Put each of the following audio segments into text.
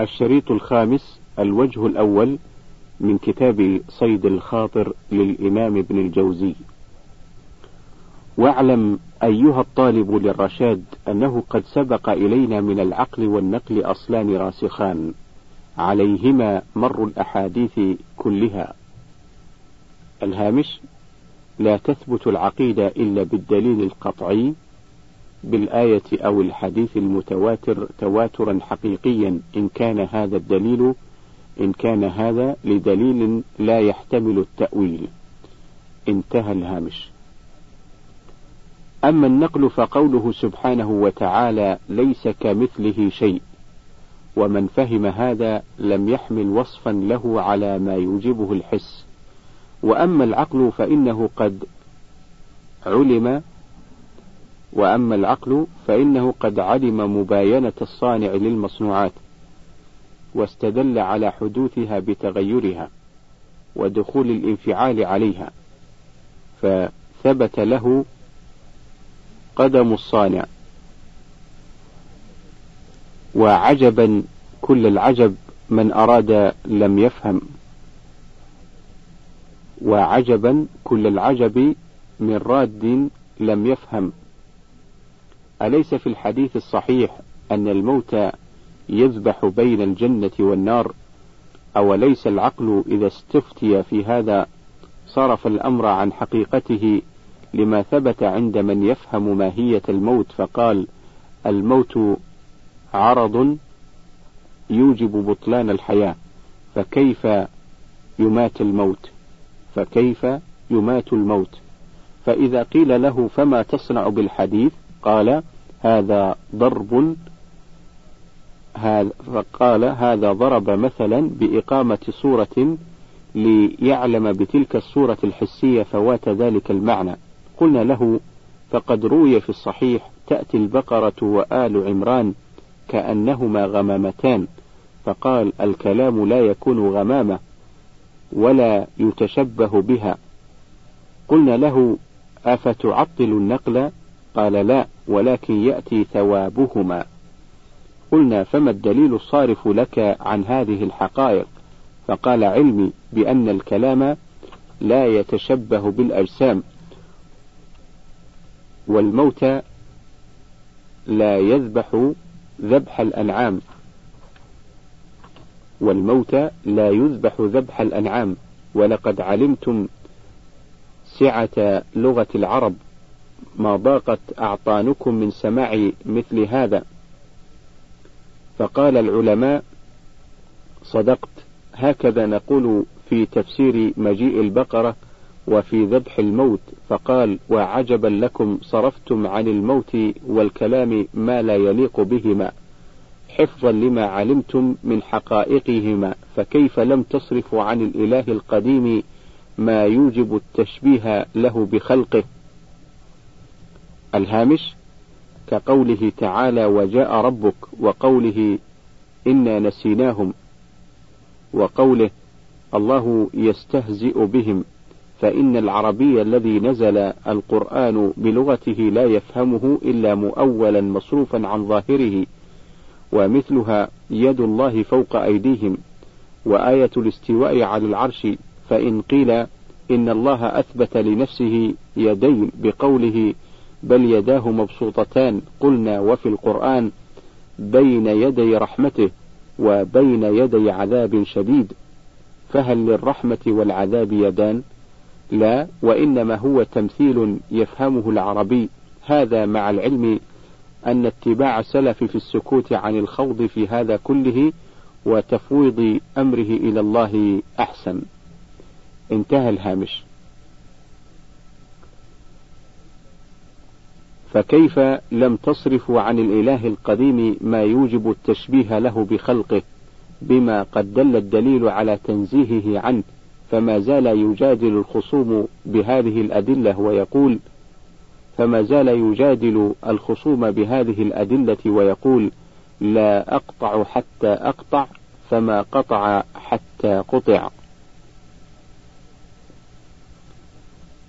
الشريط الخامس الوجه الأول من كتاب صيد الخاطر للإمام ابن الجوزي. واعلم أيها الطالب للرشاد أنه قد سبق إلينا من العقل والنقل أصلان راسخان عليهما مر الأحاديث كلها. الهامش لا تثبت العقيدة إلا بالدليل القطعي بالآية أو الحديث المتواتر تواترا حقيقيا إن كان هذا الدليل إن كان هذا لدليل لا يحتمل التأويل. انتهى الهامش. أما النقل فقوله سبحانه وتعالى ليس كمثله شيء ومن فهم هذا لم يحمل وصفا له على ما يوجبه الحس. وأما العقل فإنه قد علم وأما العقل فإنه قد علم مباينة الصانع للمصنوعات واستدل على حدوثها بتغيرها ودخول الانفعال عليها فثبت له قدم الصانع. وعجبا كل العجب من أراد لم يفهم. وعجبا كل العجب من راد لم يفهم. أليس في الحديث الصحيح أن الموت يذبح بين الجنة والنار؟ أوليس العقل إذا استفتي في هذا صرف الأمر عن حقيقته لما ثبت عند من يفهم ماهية الموت فقال الموت عرض يوجب بطلان الحياة فكيف يمات الموت؟ فكيف يمات الموت؟ فإذا قيل له فما تصنع بالحديث؟ قال هذا ضرب هذا فقال هذا ضرب مثلا بإقامة صورة ليعلم بتلك الصورة الحسية فوات ذلك المعنى. قلنا له فقد روي في الصحيح تأتي البقرة وآل عمران كأنهما غمامتان فقال الكلام لا يكون غمامة ولا يتشبه بها. قلنا له أفتعطل النقل قال لا ولكن يأتي ثوابهما. قلنا فما الدليل الصارف لك عن هذه الحقائق؟ فقال علمي بأن الكلام لا يتشبه بالأجسام والموت لا يذبح ذبح الأنعام. والموت لا يذبح ذبح الأنعام. ولقد علمتم سعة لغة العرب. ما ضاقت أعطانكم من سماع مثل هذا. فقال العلماء صدقت. هكذا نقول في تفسير مجيء البقرة وفي ذبح الموت. فقال وعجبا لكم صرفتم عن الموت والكلام ما لا يليق بهما حفظا لما علمتم من حقائقهما. فكيف لم تصرفوا عن الإله القديم ما يوجب التشبيه له بخلقه؟ الهامش كقوله تعالى وجاء ربك وقوله إنا نسيناهم وقوله الله يستهزئ بهم فإن العربي الذي نزل القرآن بلغته لا يفهمه إلا مؤولا مصروفا عن ظاهره ومثلها يد الله فوق أيديهم وآية الاستواء على العرش فإن قيل إن الله أثبت لنفسه يدين بقوله بل يداه مبسوطتان قلنا وفي القرآن بين يدي رحمته وبين يدي عذاب شديد فهل للرحمة والعذاب يدان؟ لا وإنما هو تمثيل يفهمه العربي هذا مع العلم أن اتباع السلف في السكوت عن الخوض في هذا كله وتفويض أمره إلى الله أحسن. انتهى الهامش. فكيف لم تصرفوا عن الإله القديم ما يوجب التشبيه له بخلقه بما قد دل الدليل على تنزيهه عنه فما زال يجادل الخصوم بهذه الأدلة ويقول فما زال يجادل الخصوم بهذه الأدلة ويقول لا أقطع حتى أقطع فما قطع حتى قطع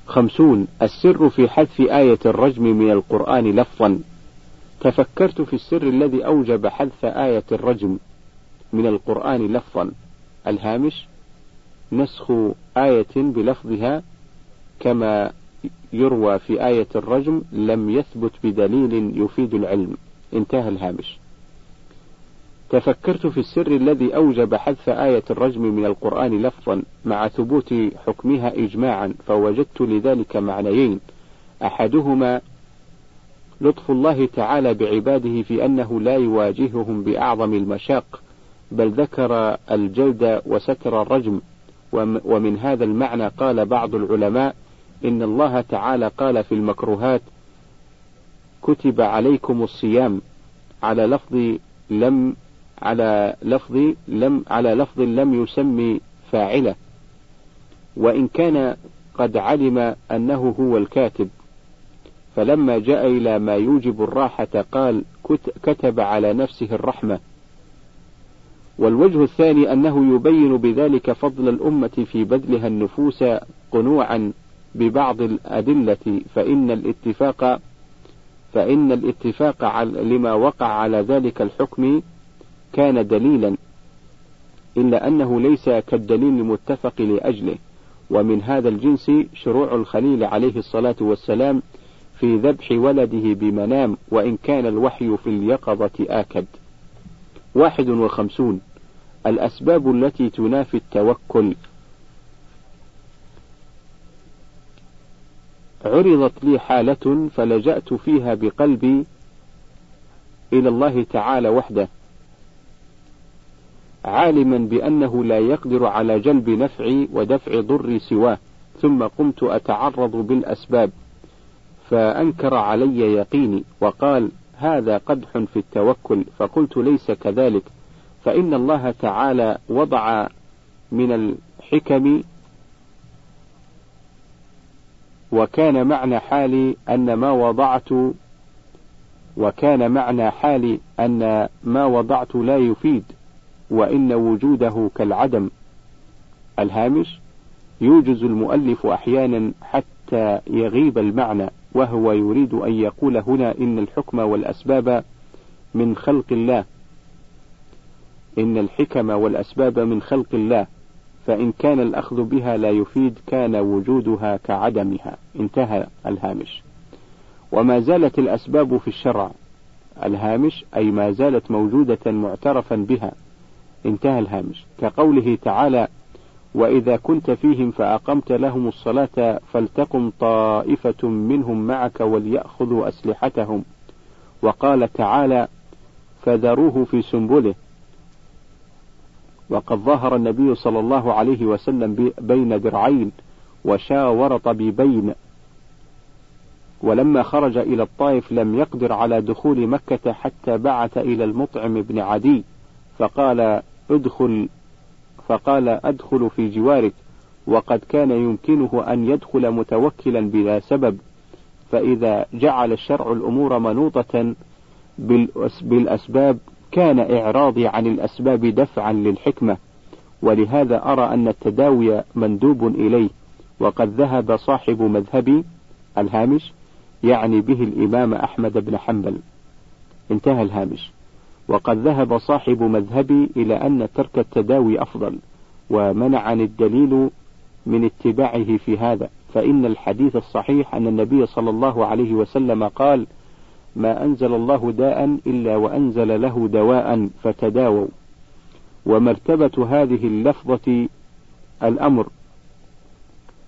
خمسون. السر في حذف آية الرجم من القرآن لفظا. تفكرت في السر الذي أوجب حذف آية الرجم من القرآن لفظا. الهامش نسخ آية بلفظها كما يروى في آية الرجم لم يثبت بدليل يفيد العلم. انتهى الهامش. تفكرت في السر الذي أوجب حذف آية الرجم من القرآن لفظا مع ثبوت حكمها إجماعا فوجدت لذلك معنيين. أحدهما لطف الله تعالى بعباده في أنه لا يواجههم بأعظم المشاق بل ذكر الجلد وستر الرجم. ومن هذا المعنى قال بعض العلماء إن الله تعالى قال في المكروهات كتب عليكم الصيام على لفظ لم على لفظ لم على لفظ لم يسمي فاعله وإن كان قد علم أنه هو الكاتب. فلما جاء إلى ما يوجب الراحة قال كتب على نفسه الرحمة. والوجه الثاني أنه يبين بذلك فضل الأمة في بذلها النفوس قنوعا ببعض الأدلة فإن الاتفاق فإن الاتفاق لما وقع على ذلك الحكم كان دليلا إلا أنه ليس كالدليل المتفق لأجله ومن هذا الجنس شروع الخليل عليه الصلاة والسلام في ذبح ولده بمنام وإن كان الوحي في اليقظة آكد. واحد وخمسون. الأسباب التي تنافي التوكل. عرضت لي حالة فلجأت فيها بقلبي إلى الله تعالى وحده. عالما بأنه لا يقدر على جلب نفعي ودفع ضري سواه ثم قمت أتعرض بالأسباب فأنكر علي يقيني وقال هذا قدح في التوكل فقلت ليس كذلك فإن الله تعالى وضع من الحكم وكان معنى حالي أن ما وضعت وكان معنى حالي أن ما وضعت لا يفيد. وإن وجوده كالعدم. الهامش يوجز المؤلف أحيانا حتى يغيب المعنى وهو يريد أن يقول هنا إن الحكم والأسباب من خلق الله. إن الحكم والأسباب من خلق الله فإن كان الأخذ بها لا يفيد كان وجودها كعدمها. انتهى الهامش. وما زالت الأسباب في الشرع. الهامش أي ما زالت موجودة معترفا بها. انتهى الهامش. كقوله تعالى وإذا كنت فيهم فأقمت لهم الصلاة فلتقم طائفة منهم معك وليأخذوا أسلحتهم. وقال تعالى فذروه في سنبله. وقد ظهر النبي صلى الله عليه وسلم بين درعين وشاور طبيبين ولما خرج إلى الطائف لم يقدر على دخول مكة حتى بعث إلى المطعم بن عدي فقال ادخل فقال أدخل في جوارك وقد كان يمكنه أن يدخل متوكلا بلا سبب. فإذا جعل الشرع الأمور منوطة بالأسباب كان إعراضي عن الأسباب دفعا للحكمة. ولهذا أرى أن التداوي مندوب إليه. وقد ذهب صاحب مذهبي الهامش يعني به الإمام أحمد بن حنبل. انتهى الهامش. وقد ذهب صاحب مذهبي إلى أن ترك التداوي أفضل ومنعني الدليل من اتباعه في هذا فإن الحديث الصحيح أن النبي صلى الله عليه وسلم قال ما أنزل الله داء إلا وأنزل له دواء فتداووا. ومرتبة هذه اللفظة الأمر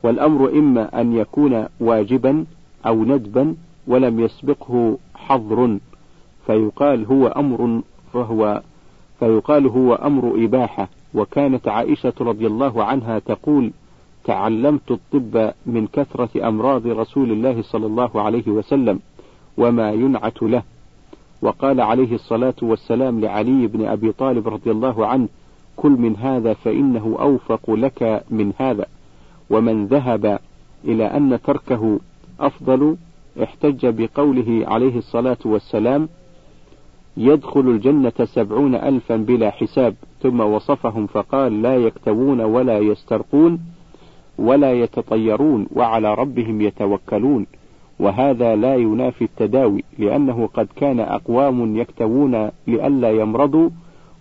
والأمر إما أن يكون واجبا أو ندبا ولم يسبقه حظر فيقال هو أمر فهو فيقال هو أمر إباحة وكانت عائشة رضي الله عنها تقول تعلمت الطب من كثرة أمراض رسول الله صلى الله عليه وسلم وما ينعت له. وقال عليه الصلاة والسلام لعلي بن أبي طالب رضي الله عنه كل من هذا فإنه أوفق لك من هذا ومن ذهب إلى أن تركه أفضل احتج بقوله عليه الصلاة والسلام يدخل الجنة سبعون ألفا بلا حساب. ثم وصفهم فقال لا يكتوون ولا يسترقون ولا يتطيرون وعلى ربهم يتوكلون. وهذا لا ينافي التداوي لأنه قد كان أقوام يكتوون لئلا يمرضوا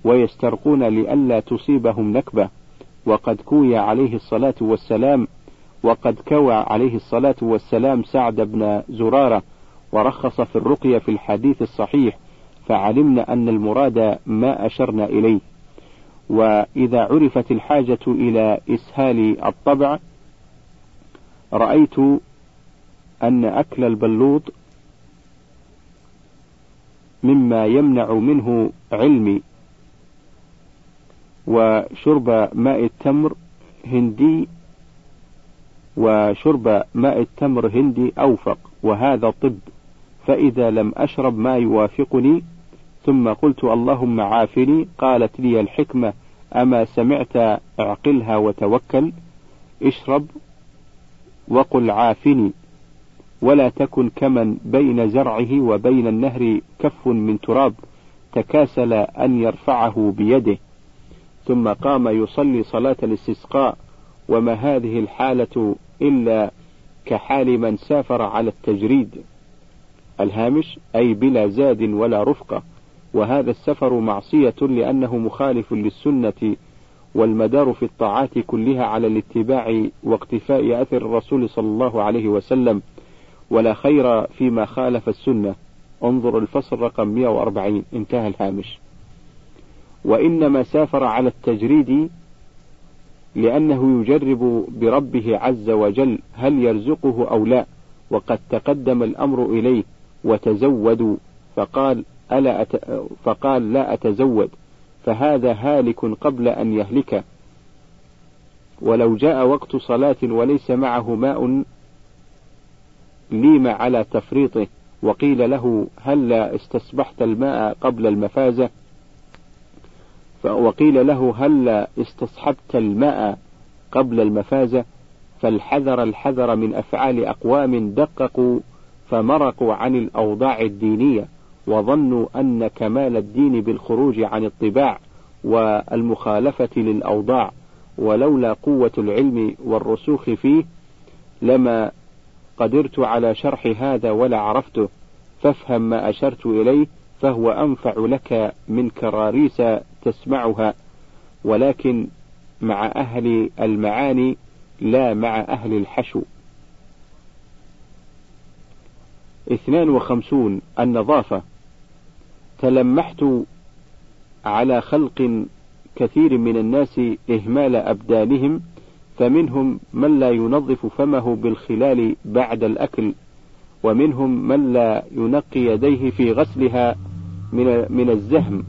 ويسترقون لئلا تصيبهم نكبة. وقد كوي عليه الصلاة والسلام وقد كوى عليه الصلاة والسلام سعد بن زرارة ورخص في الرقية في الحديث الصحيح. فعلمنا أن المراد ما أشرنا إليه. وإذا عرفت الحاجة إلى إسهال الطبع رأيت أن أكل البلوط مما يمنع منه علمي. وشرب ماء التمر هندي وشرب ماء التمر هندي أوفق وهذا طب. فإذا لم أشرب ما يوافقني ثم قلت اللهم عافني قالت لي الحكمة أما سمعت أعقلها وتوكل اشرب وقل عافني ولا تكن كمن بين زرعه وبين النهر كف من تراب تكاسل أن يرفعه بيده. ثم قام يصلي صلاة الاستسقاء وما هذه الحالة إلا كحال من سافر على التجريد. الهامش أي بلا زاد ولا رفقة. وهذا السفر معصية لأنه مخالف للسنة والمدار في الطاعات كلها على الاتباع واقتفاء أثر الرسول صلى الله عليه وسلم ولا خير فيما خالف السنة. انظر الفصل رقم 140 انتهى الهامش. وإنما سافر على التجريد لأنه يجرب بربه عز وجل هل يرزقه أو لا وقد تقدم الأمر إليه وتزودوا. فقال ألا أت... فقال لا أتزود فهذا هالك قبل أن يهلك. ولو جاء وقت صلاة وليس معه ماء ليم على تفريطه وقيل له هل استصبحت الماء قبل المفازة. وقيل له هل استصحبت الماء قبل المفازة. فالحذر الحذر من أفعال أقوام دققوا فمرقوا عن الأوضاع الدينية. وظنوا أن كمال الدين بالخروج عن الطباع والمخالفة للأوضاع ولولا قوة العلم والرسوخ فيه لما قدرت على شرح هذا ولا عرفته فافهم ما أشرت إليه فهو أنفع لك من كراريس تسمعها ولكن مع أهل المعاني لا مع أهل الحشو. اثنان وخمسون النظافة. تلمحت على خلق كثير من الناس إهمال أبدانهم فمنهم من لا ينظف فمه بالخلال بعد الأكل ومنهم من لا ينقي يديه في غسلها من من الزهم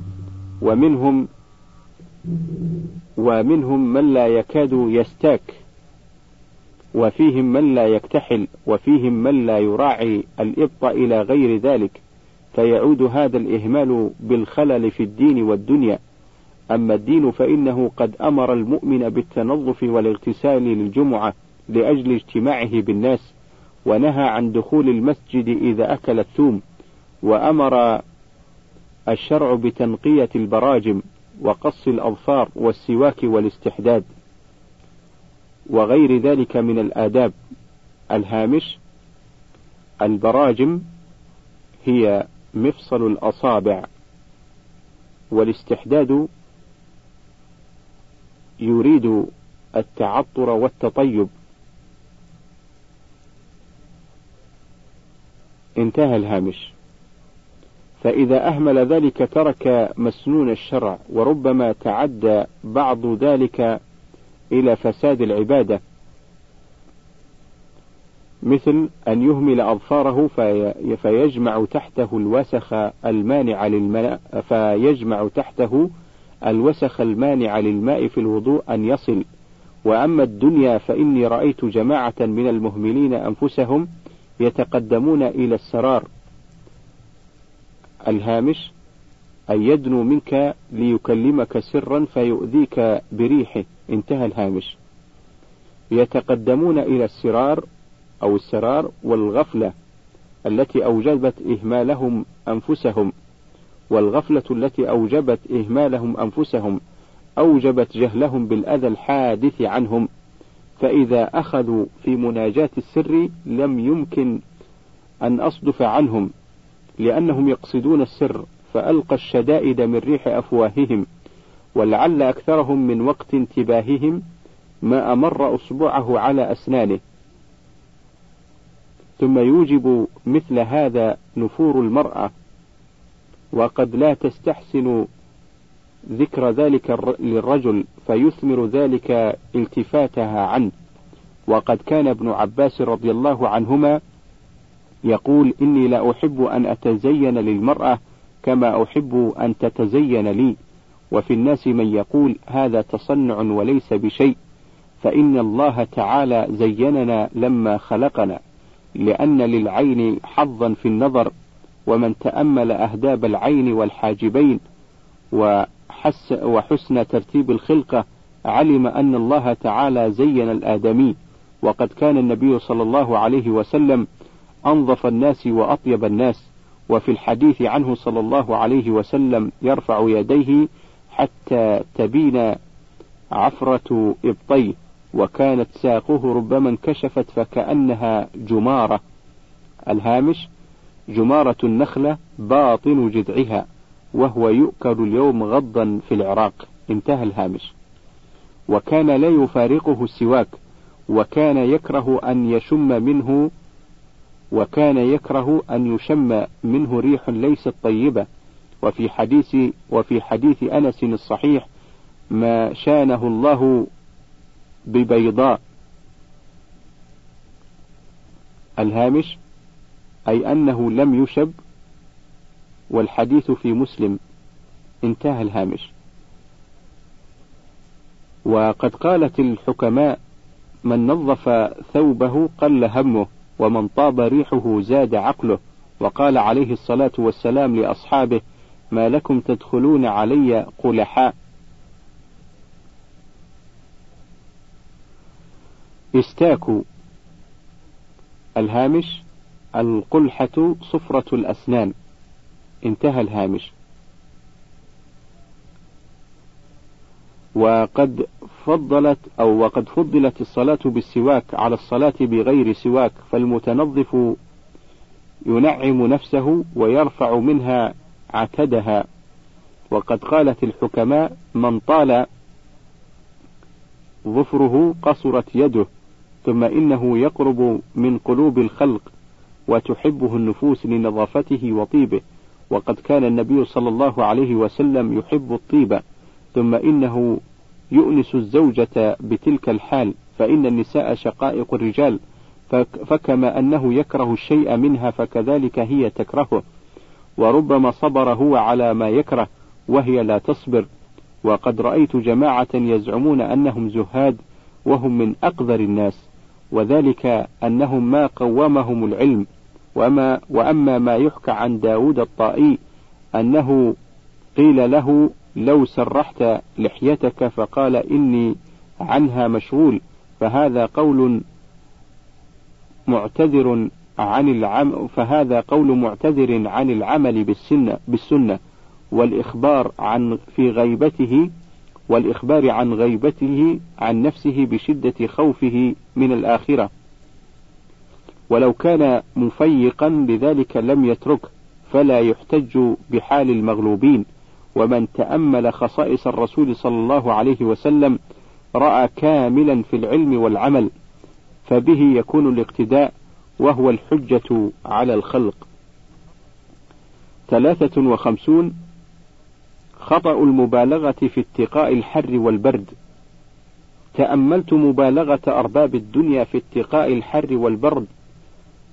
ومنهم ومنهم من لا يكاد يستاك وفيهم من لا يكتحل وفيهم من لا يراعي الإبط إلى غير ذلك. فيعود هذا الإهمال بالخلل في الدين والدنيا. أما الدين فإنه قد أمر المؤمن بالتنظف والاغتسال للجمعة لأجل اجتماعه بالناس ونهى عن دخول المسجد إذا أكل الثوم وأمر الشرع بتنقية البراجم وقص الأظفار والسواك والاستحداد وغير ذلك من الآداب. الهامش البراجم هي مفصل الأصابع والاستحداد يريد التعطر والتطيب. انتهى الهامش. فإذا أهمل ذلك ترك مسنون الشرع وربما تعدى بعض ذلك إلى فساد العبادة. مثل أن يهمل أظفاره في فيجمع تحته الوسخ المانع للماء فيجمع تحته الوسخ المانع للماء في الوضوء أن يصل. وأما الدنيا فإني رأيت جماعة من المهملين أنفسهم يتقدمون إلى السرار الهامش أن يدنو منك ليكلمك سرا فيؤذيك بريحه. انتهى الهامش. يتقدمون إلى السرار أو السرار والغفلة التي أوجبت إهمالهم أنفسهم والغفلة التي أوجبت إهمالهم أنفسهم أوجبت جهلهم بالأذى الحادث عنهم فإذا أخذوا في مناجاة السر لم يمكن أن أصدف عنهم لأنهم يقصدون السر فألقى الشدائد من ريح أفواههم ولعل أكثرهم من وقت انتباههم ما أمر أصبعه على أسنانه. ثم يوجب مثل هذا نفور المرأة وقد لا تستحسن ذكر ذلك للرجل فيثمر ذلك التفاتها عنه. وقد كان ابن عباس رضي الله عنهما يقول إني لا أحب أن أتزين للمرأة كما أحب أن تتزين لي. وفي الناس من يقول هذا تصنع وليس بشيء فإن الله تعالى زيننا لما خلقنا. لأن للعين حظا في النظر ومن تأمل أهداب العين والحاجبين وحس وحسن ترتيب الخلقة علم أن الله تعالى زين الآدمي وقد كان النبي صلى الله عليه وسلم أنظف الناس وأطيب الناس وفي الحديث عنه صلى الله عليه وسلم يرفع يديه حتى تبين عفرة إبطيه. وكانت ساقه ربما انكشفت فكأنها جمارة. الهامش جمارة النخلة باطن جذعها وهو يؤكل اليوم غضا في العراق. انتهى الهامش. وكان لا يفارقه السواك وكان يكره أن يشم منه وكان يكره أن يشم منه ريح ليست طيبة. وفي حديث وفي حديث أنس الصحيح ما شانه الله ببيضاء. الهامش أي أنه لم يشب والحديث في مسلم. انتهى الهامش. وقد قالت الحكماء من نظف ثوبه قل همه ومن طاب ريحه زاد عقله. وقال عليه الصلاة والسلام لأصحابه ما لكم تدخلون علي قلحاء؟ استاكوا الهامش القلحة صفرة الأسنان. انتهى الهامش. وقد فضلت أو وقد فضلت الصلاة بالسواك على الصلاة بغير سواك فالمتنظف ينعم نفسه ويرفع منها عتدها. وقد قالت الحكماء من طال ظفره قصرت يده ثم إنه يقرب من قلوب الخلق وتحبه النفوس لنظافته وطيبه. وقد كان النبي صلى الله عليه وسلم يحب الطيب ثم إنه يؤنس الزوجة بتلك الحال فإن النساء شقائق الرجال فكما أنه يكره الشيء منها فكذلك هي تكرهه. وربما صبر هو على ما يكره وهي لا تصبر. وقد رأيت جماعة يزعمون أنهم زهاد وهم من أقذر الناس. وذلك أنهم ما قومهم العلم وما وأما ما يحكى عن داود الطائي أنه قيل له لو سرحت لحيتك فقال إني عنها مشغول فهذا قول معتذر عن العم فهذا قول معتذر عن العمل بالسنة بالسنة والإخبار عن في غيبته والإخبار عن غيبته عن نفسه بشدة خوفه من الآخرة. ولو كان مفيقا لذلك لم يترك فلا يحتج بحال المغلوبين. ومن تأمل خصائص الرسول صلى الله عليه وسلم رأى كاملا في العلم والعمل فبه يكون الاقتداء وهو الحجة على الخلق. ثلاثة وخمسون خطأ المبالغة في اتقاء الحر والبرد. تأملت مبالغة أرباب الدنيا في اتقاء الحر والبرد.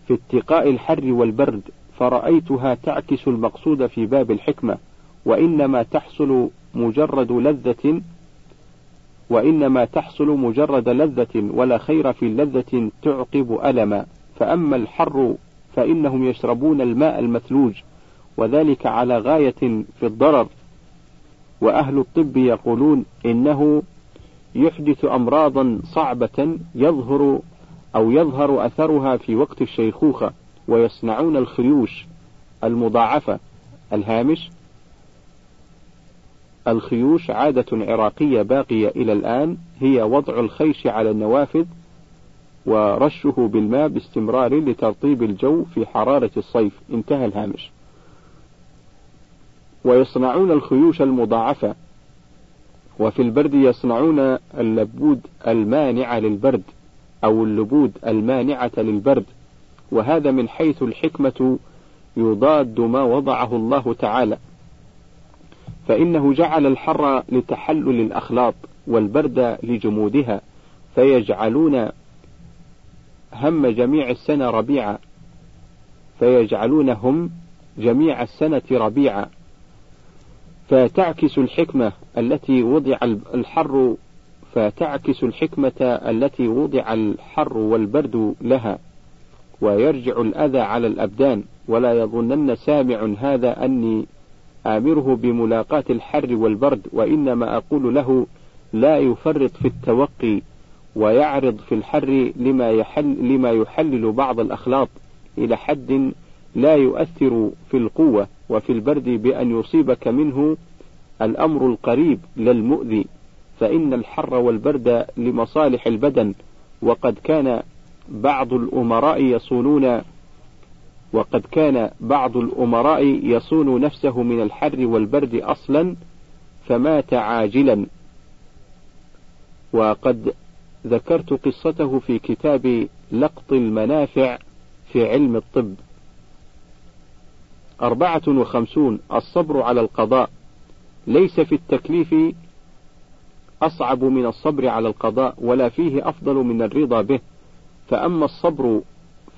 في اتقاء الحر والبرد فرأيتها تعكس المقصود في باب الحكمة وإنما تحصل مجرد لذة وإنما تحصل مجرد لذة ولا خير في لذة تعقب ألما. فأما الحر فإنهم يشربون الماء المثلوج وذلك على غاية في الضرر. وأهل الطب يقولون إنه يحدث أمراضا صعبة يظهر أو يظهر أثرها في وقت الشيخوخة ويصنعون الخيوش المضاعفة. الهامش الخيوش عادة عراقية باقية إلى الآن هي وضع الخيش على النوافذ ورشه بالماء باستمرار لترطيب الجو في حرارة الصيف. انتهى الهامش. ويصنعون الخيوش المضاعفة وفي البرد يصنعون اللبود المانع للبرد أو اللبود المانعة للبرد. وهذا من حيث الحكمة يضاد ما وضعه الله تعالى. فإنه جعل الحر لتحلل الأخلاط والبرد لجمودها فيجعلون هم جميع السنة ربيعا فيجعلونهم جميع السنة ربيعا. فتعكس الحكمة التي وضع الحر فتعكس الحكمة التي وضع الحر والبرد لها ويرجع الأذى على الأبدان. ولا يظنن سامع هذا أني آمره بملاقاة الحر والبرد وإنما أقول له لا يفرط في التوقي ويعرض في الحر لما يحل لما يحلل بعض الأخلاط. إلى حد لا يؤثر في القوة. وفي البرد بأن يصيبك منه الأمر القريب لا المؤذي فإن الحر والبرد لمصالح البدن وقد كان بعض الأمراء يصونون وقد كان بعض الأمراء يصون نفسه من الحر والبرد أصلا فمات عاجلا. وقد ذكرت قصته في كتاب لقط المنافع في علم الطب. أربعة وخمسون الصبر على القضاء. ليس في التكليف أصعب من الصبر على القضاء ولا فيه أفضل من الرضا به. فأما الصبر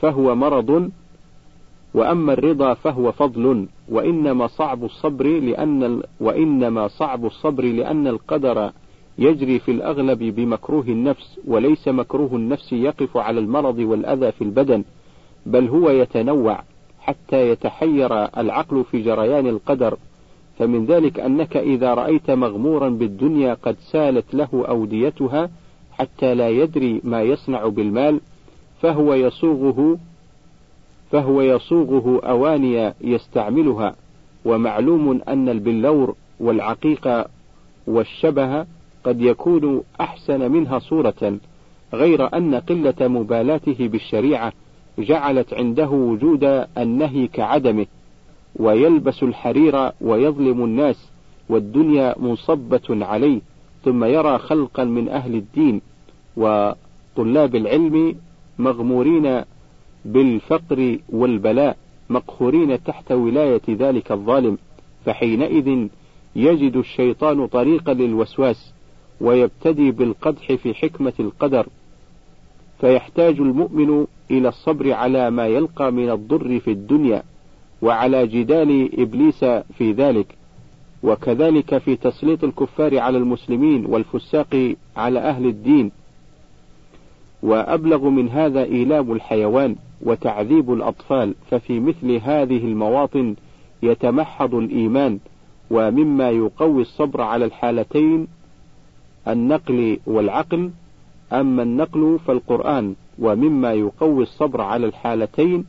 فهو مرض وأما الرضا فهو فضل وإنما صعب الصبر لأن وإنما صعب الصبر لأن القدر يجري في الأغلب بمكروه النفس وليس مكروه النفس يقف على المرض والأذى في البدن بل هو يتنوع. حتى يتحير العقل في جريان القدر فمن ذلك أنك إذا رأيت مغمورا بالدنيا قد سالت له أوديتها حتى لا يدري ما يصنع بالمال فهو يصوغه فهو يصوغه أواني يستعملها ومعلوم أن البلور والعقيق والشبه قد يكون أحسن منها صورة غير أن قلة مبالاته بالشريعة جعلت عنده وجود النهي كعدمه ويلبس الحرير ويظلم الناس والدنيا منصبة عليه ثم يرى خلقا من أهل الدين وطلاب العلم مغمورين بالفقر والبلاء مقهورين تحت ولاية ذلك الظالم فحينئذ يجد الشيطان طريقا للوسواس ويبتدي بالقدح في حكمة القدر. فيحتاج المؤمن إلى الصبر على ما يلقى من الضر في الدنيا وعلى جدال إبليس في ذلك وكذلك في تسليط الكفار على المسلمين والفساق على أهل الدين. وأبلغ من هذا إيلام الحيوان وتعذيب الأطفال ففي مثل هذه المواطن يتمحض الإيمان ومما يقوي الصبر على الحالتين النقل والعقل أما النقل فالقرآن ومما يقوي الصبر على الحالتين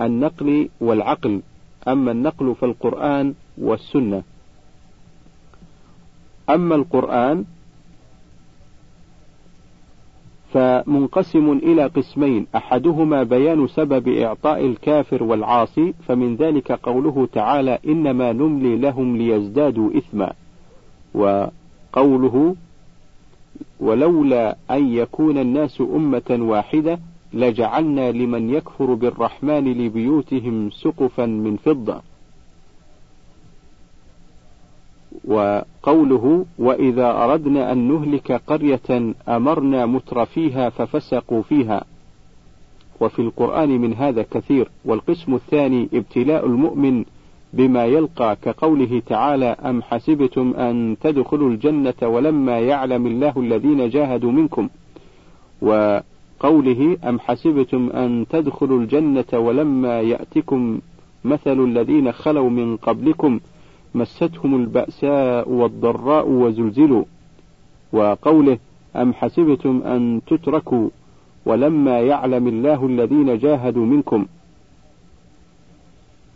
النقل والعقل. أما النقل فالقرآن والسنة. أما القرآن فمنقسم إلى قسمين. أحدهما بيان سبب إعطاء الكافر والعاصي فمن ذلك قوله تعالى إنما نملي لهم ليزدادوا إثما. وقوله ولولا أن يكون الناس أمة واحدة لجعلنا لمن يكفر بالرحمن لبيوتهم سقفا من فضة. وقوله وإذا أردنا أن نهلك قرية أمرنا متر فيها ففسقوا فيها. وفي القرآن من هذا كثير. والقسم الثاني ابتلاء المؤمن بما يلقى كقوله تعالى أم حسبتم أن تدخلوا الجنة ولما يعلم الله الذين جاهدوا منكم؟ وقوله أم حسبتم أن تدخلوا الجنة ولما يأتكم مثل الذين خلوا من قبلكم مستهم البأساء والضراء وزلزلوا. وقوله أم حسبتم أن تتركوا ولما يعلم الله الذين جاهدوا منكم؟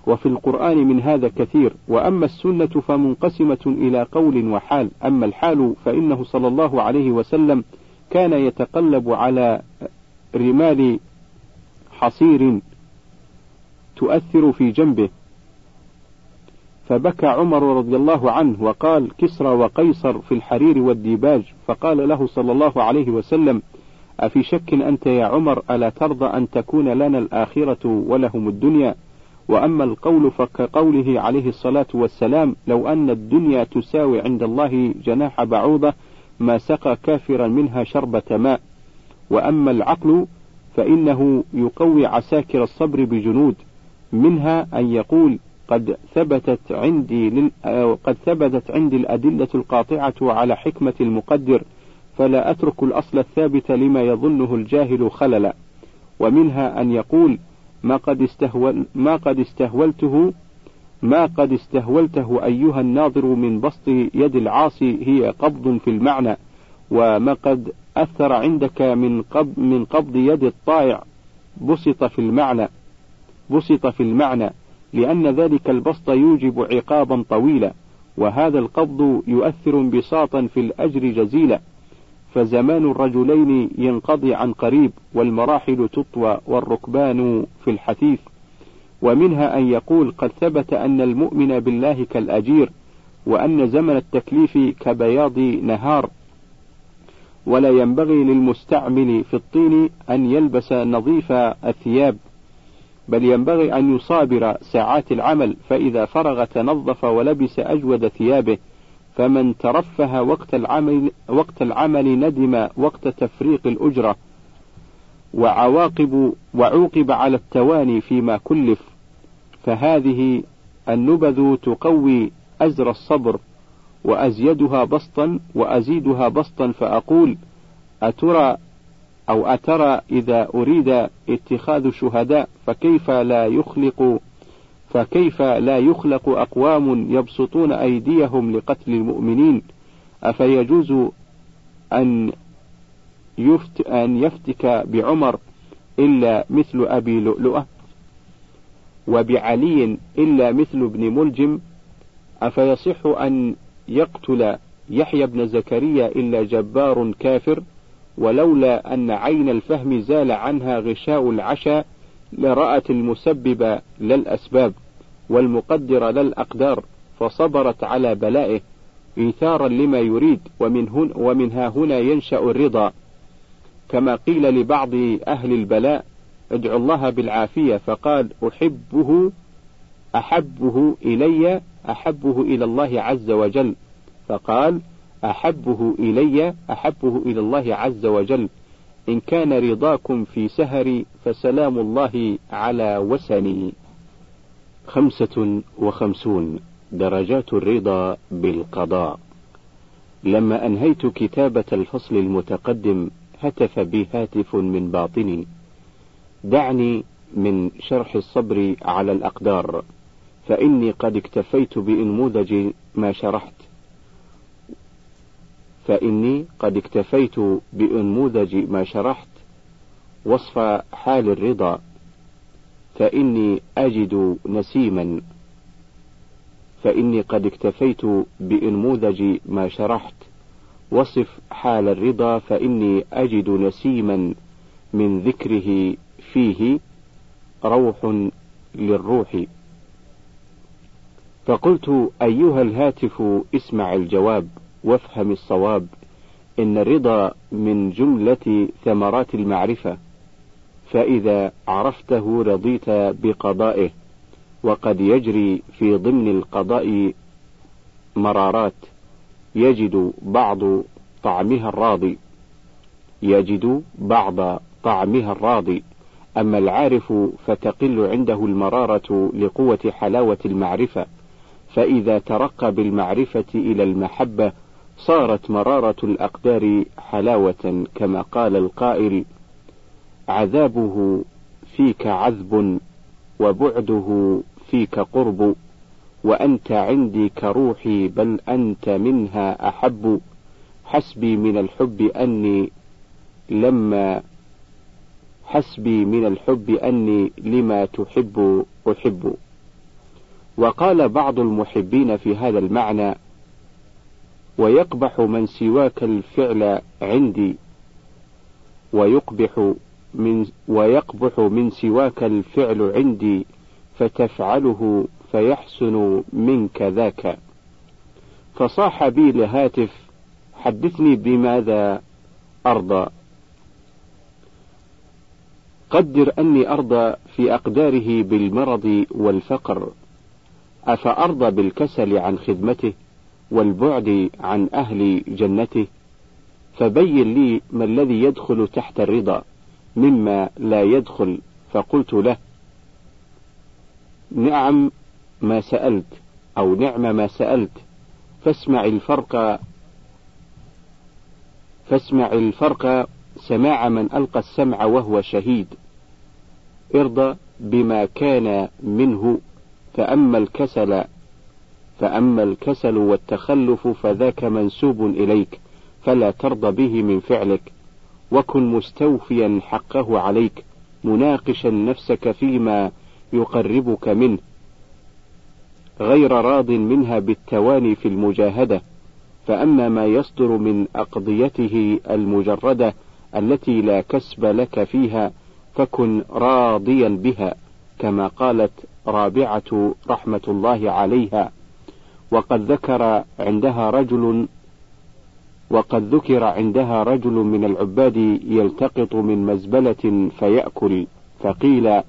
وفي القرآن من هذا كثير وأما السنة فمنقسمة إلى قول وحال أما الحال فإنه صلى الله عليه وسلم كان يتقلب على رمال حصير تؤثر في جنبه. فبكى عمر رضي الله عنه وقال كسرى وقيصر في الحرير والديباج فقال له صلى الله عليه وسلم أفي شك أنت يا عمر ألا ترضى أن تكون لنا الآخرة ولهم الدنيا؟ وأما القول فكقوله عليه الصلاة والسلام لو أن الدنيا تساوي عند الله جناح بعوضة ما سقى كافرا منها شربة ماء. وأما العقل فإنه يقوي عساكر الصبر بجنود منها أن يقول قد ثبتت عندي قد ثبتت عندي الأدلة القاطعة على حكمة المقدر فلا أترك الأصل الثابت لما يظنه الجاهل خللا. ومنها أن يقول ما قد استهول ما قد استهولته ما قد استهولته أيها الناظر من بسط يد العاصي هي قبض في المعنى وما قد أثر عندك من قبض من قبض يد الطائع بسط في المعنى بسط في المعنى لأن ذلك البسط يوجب عقابا طويلا وهذا القبض يؤثر انبساطا في الأجر جزيلا. فزمان الرجلين ينقضي عن قريب والمراحل تطوى والركبان في الحثيث. ومنها أن يقول قد ثبت أن المؤمن بالله كالأجير وأن زمن التكليف كبياض نهار. ولا ينبغي للمستعمل في الطين أن يلبس نظيف الثياب بل ينبغي أن يصابر ساعات العمل فإذا فرغ تنظف ولبس أجود ثيابه. فمن ترفه وقت العمل وقت العمل ندم وقت تفريق الأجرة وعواقب وعوقب على التواني فيما كلف فهذه النبذ تقوي أزر الصبر وأزيدها بسطا وأزيدها بسطا فأقول أترى أو أترى إذا أريد اتخاذ شهداء فكيف لا يخلق فكيف لا يخلق أقوام يبسطون أيديهم لقتل المؤمنين؟ أفيجوز أن يفت أن يفتك بعمر إلا مثل أبي لؤلؤة وبعلي إلا مثل ابن ملجم؟ أفيصح أن يقتل يحيى بن زكريا إلا جبار كافر؟ ولولا أن عين الفهم زال عنها غشاء العشاء لرأت المسبب لا الأسباب والمقدر لا الأقدار فصبرت على بلائه إيثارا لما يريد ومن, هن ومنها هنا ينشأ الرضا. كما قيل لبعض أهل البلاء ادعو الله بالعافية فقال أحبه أحبه إلي أحبه إلى الله عز وجل. فقال أحبه إلي أحبه إلى الله عز وجل. إن كان رضاكم في سهري فسلام الله على وسني خمسة وخمسون درجات الرضا بالقضاء. لما أنهيت كتابة الفصل المتقدم هتف بي هاتف من باطني. دعني من شرح الصبر على الأقدار فإني قد اكتفيت بإنموذج ما شرحت. فإني قد اكتفيت بأنموذج ما شرحت وصف حال الرضا فإني أجد نسيما. فإني قد اكتفيت بأنموذج ما شرحت وصف حال الرضا فإني أجد نسيما من ذكره فيه روح للروح. فقلت أيها الهاتف اسمع الجواب. وافهم الصواب إن الرضا من جملة ثمرات المعرفة فإذا عرفته رضيت بقضائه وقد يجري في ضمن القضاء مرارات يجد بعض طعمها الراضي يجد بعض طعمها الراضي أما العارف فتقل عنده المرارة لقوة حلاوة المعرفة فإذا ترقى بالمعرفة إلى المحبة صارت مرارة الأقدار حلاوة كما قال القائل عذابه فيك عذب وبعده فيك قرب وأنت عندي كروحي بل أنت منها أحب حسبي من الحب أني لما حسبي من الحب أني لما تحب أحب. وقال بعض المحبين في هذا المعنى ويقبح من سواك الفعل عندي ويقبح من ويقبح من سواك الفعل عندي فتفعله فيحسن منك ذاك. فصاح بي لهاتف حدثني بماذا أرضى؟ قدر أني أرضى في أقداره بالمرض والفقر أفأرضى بالكسل عن خدمته؟ والبعد عن أهل جنته فبين لي ما الذي يدخل تحت الرضا مما لا يدخل فقلت له نعم ما سألت أو نعم ما سألت فاسمع الفرق فاسمع الفرق سماع من ألقى السمع وهو شهيد. ارضى بما كان منه فأما الكسل فأما الكسل والتخلف فذاك منسوب إليك فلا ترضى به من فعلك وكن مستوفيا حقه عليك مناقشا نفسك فيما يقربك منه. غير راض منها بالتواني في المجاهدة فأما ما يصدر من أقضيته المجردة التي لا كسب لك فيها فكن راضيا بها كما قالت رابعة رحمة الله عليها. وقد ذكر عندها رجل وقد ذكر عندها رجل من العباد يلتقط من مزبلة فيأكل فقيل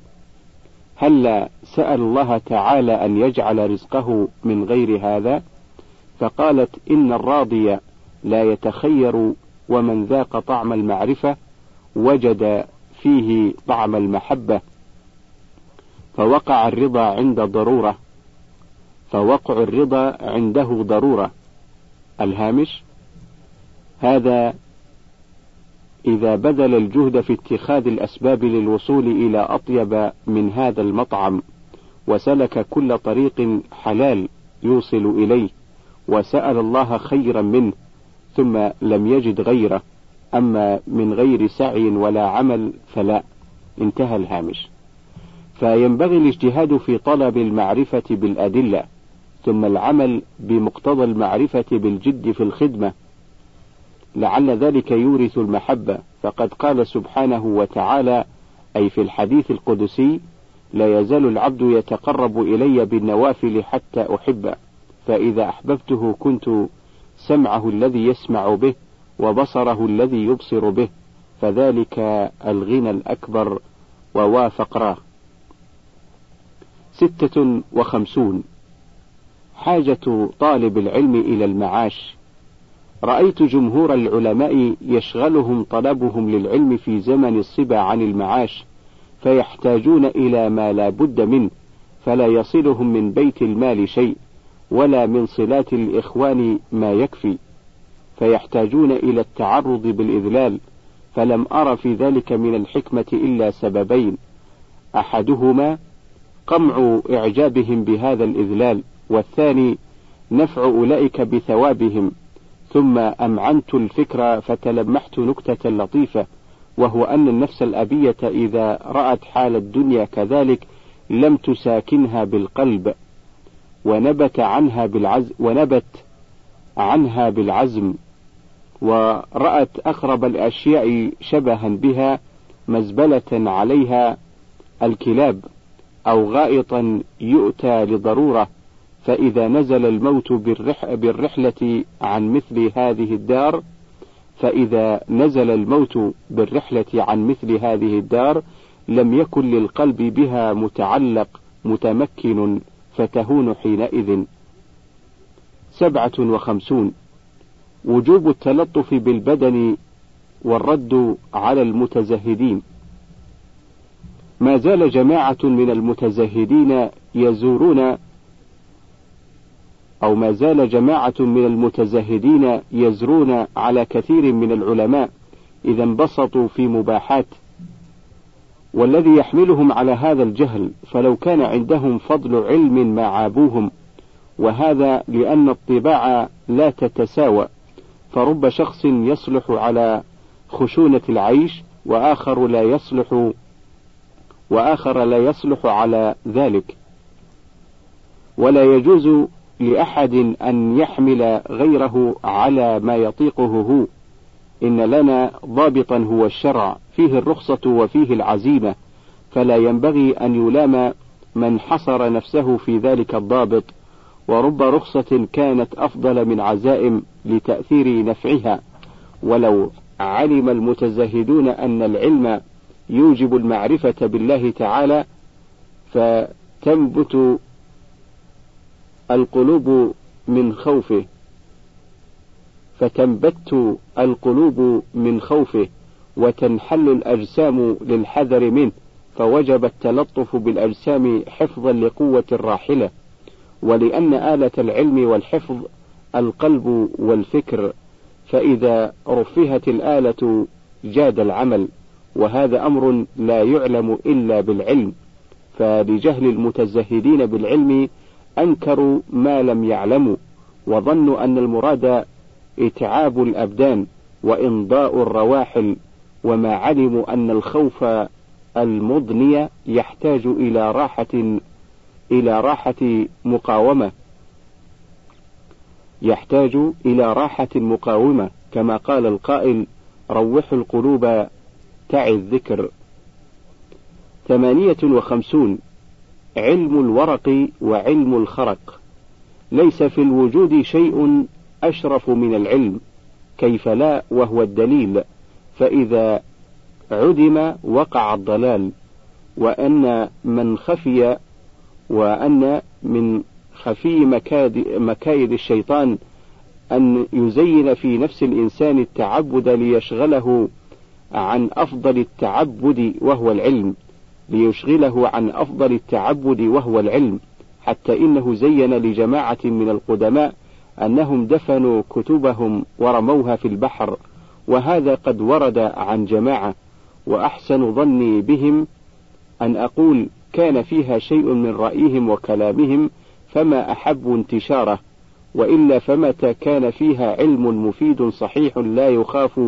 هل سأل الله تعالى أن يجعل رزقه من غير هذا؟ فقالت إن الراضي لا يتخير ومن ذاق طعم المعرفة وجد فيه طعم المحبة. فوقع الرضا عند ضرورة. فوقع الرضا عنده ضرورة. الهامش هذا إذا بذل الجهد في اتخاذ الأسباب للوصول إلى أطيب من هذا المطعم وسلك كل طريق حلال يوصل إليه وسأل الله خيرا منه ثم لم يجد غيره. أما من غير سعي ولا عمل فلا. انتهى الهامش. فينبغي الاجتهاد في طلب المعرفة بالأدلة. ثم العمل بمقتضى المعرفة بالجد في الخدمة. لعل ذلك يورث المحبة. فقد قال سبحانه وتعالى أي في الحديث القدسي لا يزال العبد يتقرب إلي بالنوافل حتى أحبه فإذا أحببته كنت سمعه الذي يسمع به وبصره الذي يبصر به. فذلك الغنى الأكبر ووافقراه ستة وخمسون. حاجة طالب العلم إلى المعاش. رأيت جمهور العلماء يشغلهم طلبهم للعلم في زمن الصبا عن المعاش فيحتاجون إلى ما لا بد منه فلا يصلهم من بيت المال شيء ولا من صلات الإخوان ما يكفي. فيحتاجون إلى التعرض بالإذلال فلم أر في ذلك من الحكمة إلا سببين. أحدهما قمع إعجابهم بهذا الإذلال. والثاني نفع أولئك بثوابهم ثم أمعنت الفكرة فتلمحت نكتة لطيفة وهو أن النفس الأبية إذا رأت حال الدنيا كذلك لم تساكنها بالقلب ونبت عنها بالعزم ونبت عنها بالعزم ورأت أقرب الأشياء شبها بها مزبلة عليها الكلاب أو غائطا يؤتى لضرورة. فإذا نزل الموت بالرح بالرحلة عن مثل هذه الدار فإذا نزل الموت بالرحلة عن مثل هذه الدار لم يكن للقلب بها متعلق متمكن فتهون حينئذ. سبعة وخمسون. وجوب التلطف بالبدن والرد على المتزهدين. ما زال جماعة من المتزهدين يزورون أو ما زال جماعة من المتزهدين يزرون على كثير من العلماء إذا انبسطوا في مباحات. والذي يحملهم على هذا الجهل فلو كان عندهم فضل علم ما عابوهم وهذا لأن الطباع لا تتساوى فرب شخص يصلح على خشونة العيش وآخر لا يصلح وآخر لا يصلح على ذلك. ولا يجوز لأحد أن يحمل غيره على ما يطيقه هو. إن لنا ضابطا هو الشرع فيه الرخصة وفيه العزيمة. فلا ينبغي أن يلام من حصر نفسه في ذلك الضابط. ورب رخصة كانت أفضل من عزائم لتأثير نفعها. ولو علم المتزهدون أن العلم يوجب المعرفة بالله تعالى فتنبت القلوب من خوفه. فتنبت القلوب من خوفه وتنحل الأجسام للحذر منه. فوجب التلطف بالأجسام حفظا لقوة الراحلة ولأن آلة العلم والحفظ القلب والفكر فإذا رفهت الآلة جاد العمل. وهذا أمر لا يعلم إلا بالعلم. فلجهل المتزهدين بالعلم أنكروا ما لم يعلموا وظنوا أن المراد إتعاب الأبدان وإمضاء الرواحل وما علموا أن الخوف المضني يحتاج إلى راحة إلى راحة مقاومة. يحتاج إلى راحة مقاومة كما قال القائل روحوا القلوب تعي الذكر ثمانية وخمسون علم الورق وعلم الخرق. ليس في الوجود شيء أشرف من العلم كيف لا وهو الدليل. فإذا عدم وقع الضلال وأن من خفي وأن من خفي مكايد الشيطان أن يزين في نفس الإنسان التعبد ليشغله عن أفضل التعبد وهو العلم. ليشغله عن أفضل التعبد وهو العلم حتى إنه زين لجماعة من القدماء أنهم دفنوا كتبهم ورموها في البحر وهذا قد ورد عن جماعة وأحسن ظني بهم أن أقول كان فيها شيء من رأيهم وكلامهم فما أحب انتشاره وإلا فمتى كان فيها علم مفيد صحيح لا يخاف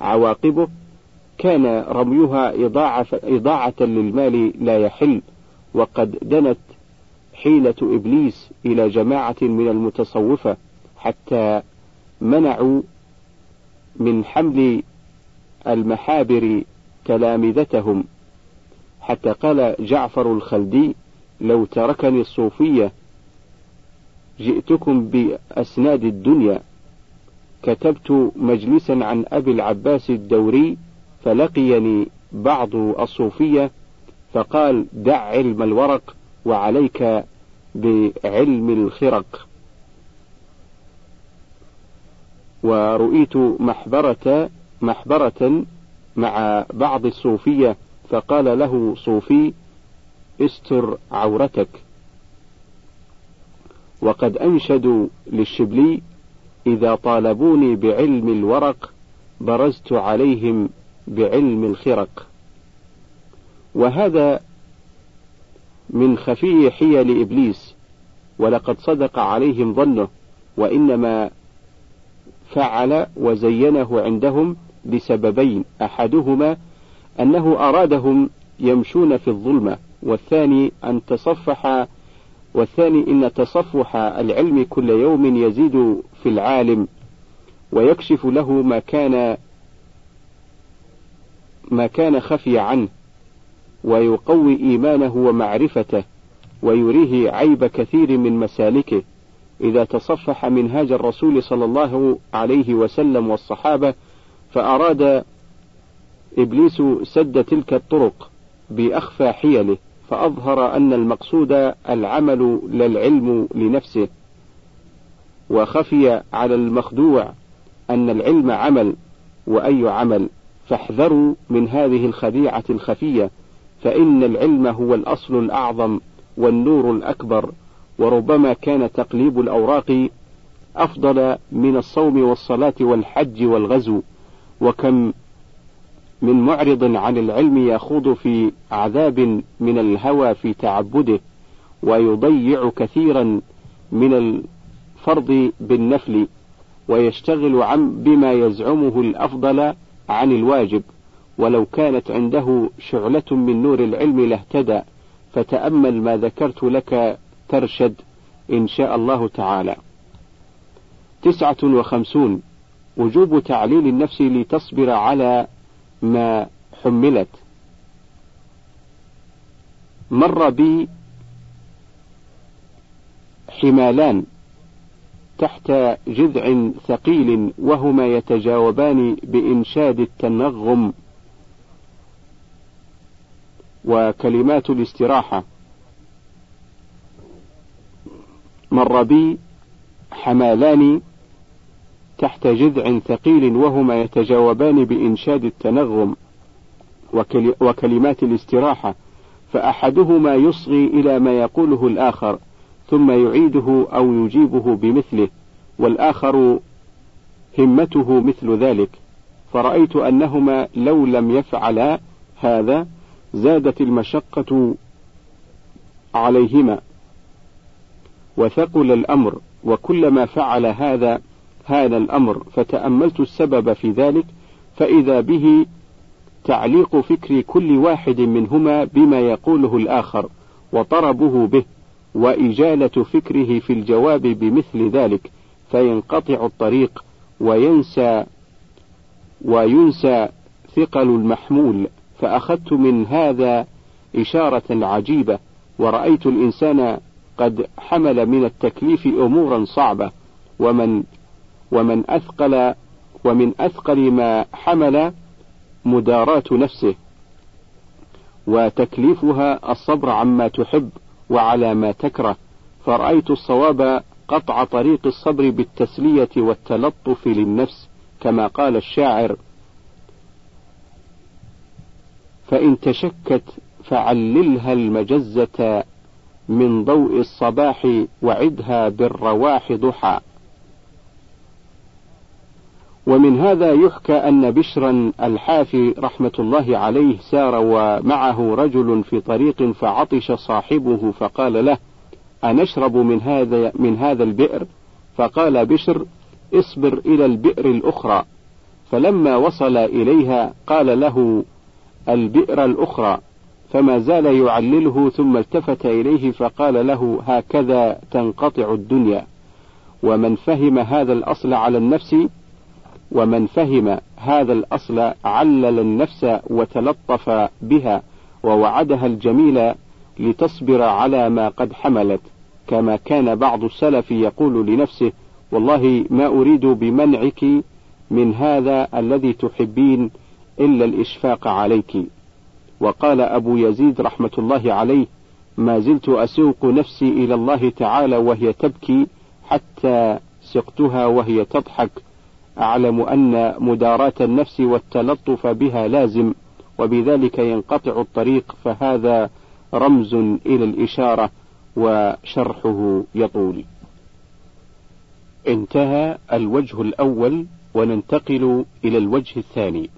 عواقبه؟ كان رميها إضاعة, للمال لا يحل وقد دنت حيلة إبليس إلى جماعة من المتصوفة حتى منعوا من حمل المحابر تلامذتهم. حتى قال جعفر الخلدي لو تركني الصوفية جئتكم بأسناد الدنيا. كتبت مجلسا عن أبي العباس الدوري فلقيني بعض الصوفية فقال دع علم الورق وعليك بعلم الخرق. ورؤيت محبرة محبرة مع بعض الصوفية فقال له صوفي استر عورتك. وقد أنشدوا للشبلي إذا طالبوني بعلم الورق برزت عليهم بعلم الخرق. وهذا من خفي حيل إبليس ولقد صدق عليهم ظنه وإنما فعل وزينه عندهم لسببين أحدهما أنه أرادهم يمشون في الظلمة والثاني أن تصفح والثاني إن تصفح العلم كل يوم يزيد في العالم ويكشف له ما كان ما كان خفي عنه ويقوي إيمانه ومعرفته ويريه عيب كثير من مسالكه إذا تصفح منهاج الرسول صلى الله عليه وسلم والصحابة فأراد إبليس سد تلك الطرق بأخفى حيله فأظهر أن المقصود العمل لا العلم لنفسه. وخفي على المخدوع أن العلم عمل وأي عمل؟ فاحذروا من هذه الخديعة الخفية فإن العلم هو الأصل الأعظم والنور الأكبر وربما كان تقليب الأوراق أفضل من الصوم والصلاة والحج والغزو. وكم من معرض عن العلم يخوض في عذاب من الهوى في تعبده ويضيع كثيرا من الفرض بالنفل ويشتغل عن بما يزعمه الأفضل عن الواجب ولو كانت عنده شعلة من نور العلم لاهتدى فتأمل ما ذكرت لك ترشد إن شاء الله تعالى. تسعة وخمسون وجوب تعليل النفس لتصبر على ما حملت. مر بي حمالان تحت جذع ثقيل وهما يتجاوبان بإنشاد التنغم. وكلمات الاستراحة. مر بي حمالان تحت جذع ثقيل وهما يتجاوبان بإنشاد التنغم. وكلمات الاستراحة. فأحدهما يصغي إلى ما يقوله الآخر. ثم يعيده أو يجيبه بمثله والآخر همته مثل ذلك. فرأيت أنهما لو لم يفعلا هذا زادت المشقة عليهما. وثقل الأمر وكلما فعل هذا هذا الأمر فتأملت السبب في ذلك فإذا به تعليق فكر كل واحد منهما بما يقوله الآخر وطربه به. وإجالة فكره في الجواب بمثل ذلك فينقطع الطريق وينسى وينسى ثقل المحمول. فأخذت من هذا إشارة عجيبة ورأيت الإنسان قد حمل من التكليف أمورا صعبة ومن ومن أثقل ومن أثقل ما حمل مداراة نفسه وتكليفها الصبر عما تحب. وعلى ما تكره فرأيت الصواب قطع طريق الصبر بالتسلية والتلطف للنفس كما قال الشاعر فإن تشكت فعللها المجزة من ضوء الصباح وعدها بالرواح ضحى. ومن هذا يحكى أن بشرا الحافي رحمة الله عليه سار ومعه رجل في طريق فعطش صاحبه فقال له أنشرب من هذا من هذا البئر؟ فقال بشر اصبر إلى البئر الأخرى. فلما وصل إليها قال له البئر الأخرى. فما زال يعلله ثم التفت إليه فقال له هكذا تنقطع الدنيا. ومن فهم هذا الأصل على النفس ومن فهم هذا الأصل علل النفس وتلطف بها ووعدها الجميل لتصبر على ما قد حملت كما كان بعض السلف يقول لنفسه والله ما أريد بمنعك من هذا الذي تحبين إلا الإشفاق عليك. وقال أبو يزيد رحمة الله عليه ما زلت أسوق نفسي إلى الله تعالى وهي تبكي حتى سقتها وهي تضحك أعلم أن مداراة النفس والتلطف بها لازم وبذلك ينقطع الطريق فهذا رمز إلى الإشارة وشرحه يطول. انتهى الوجه الأول وننتقل إلى الوجه الثاني.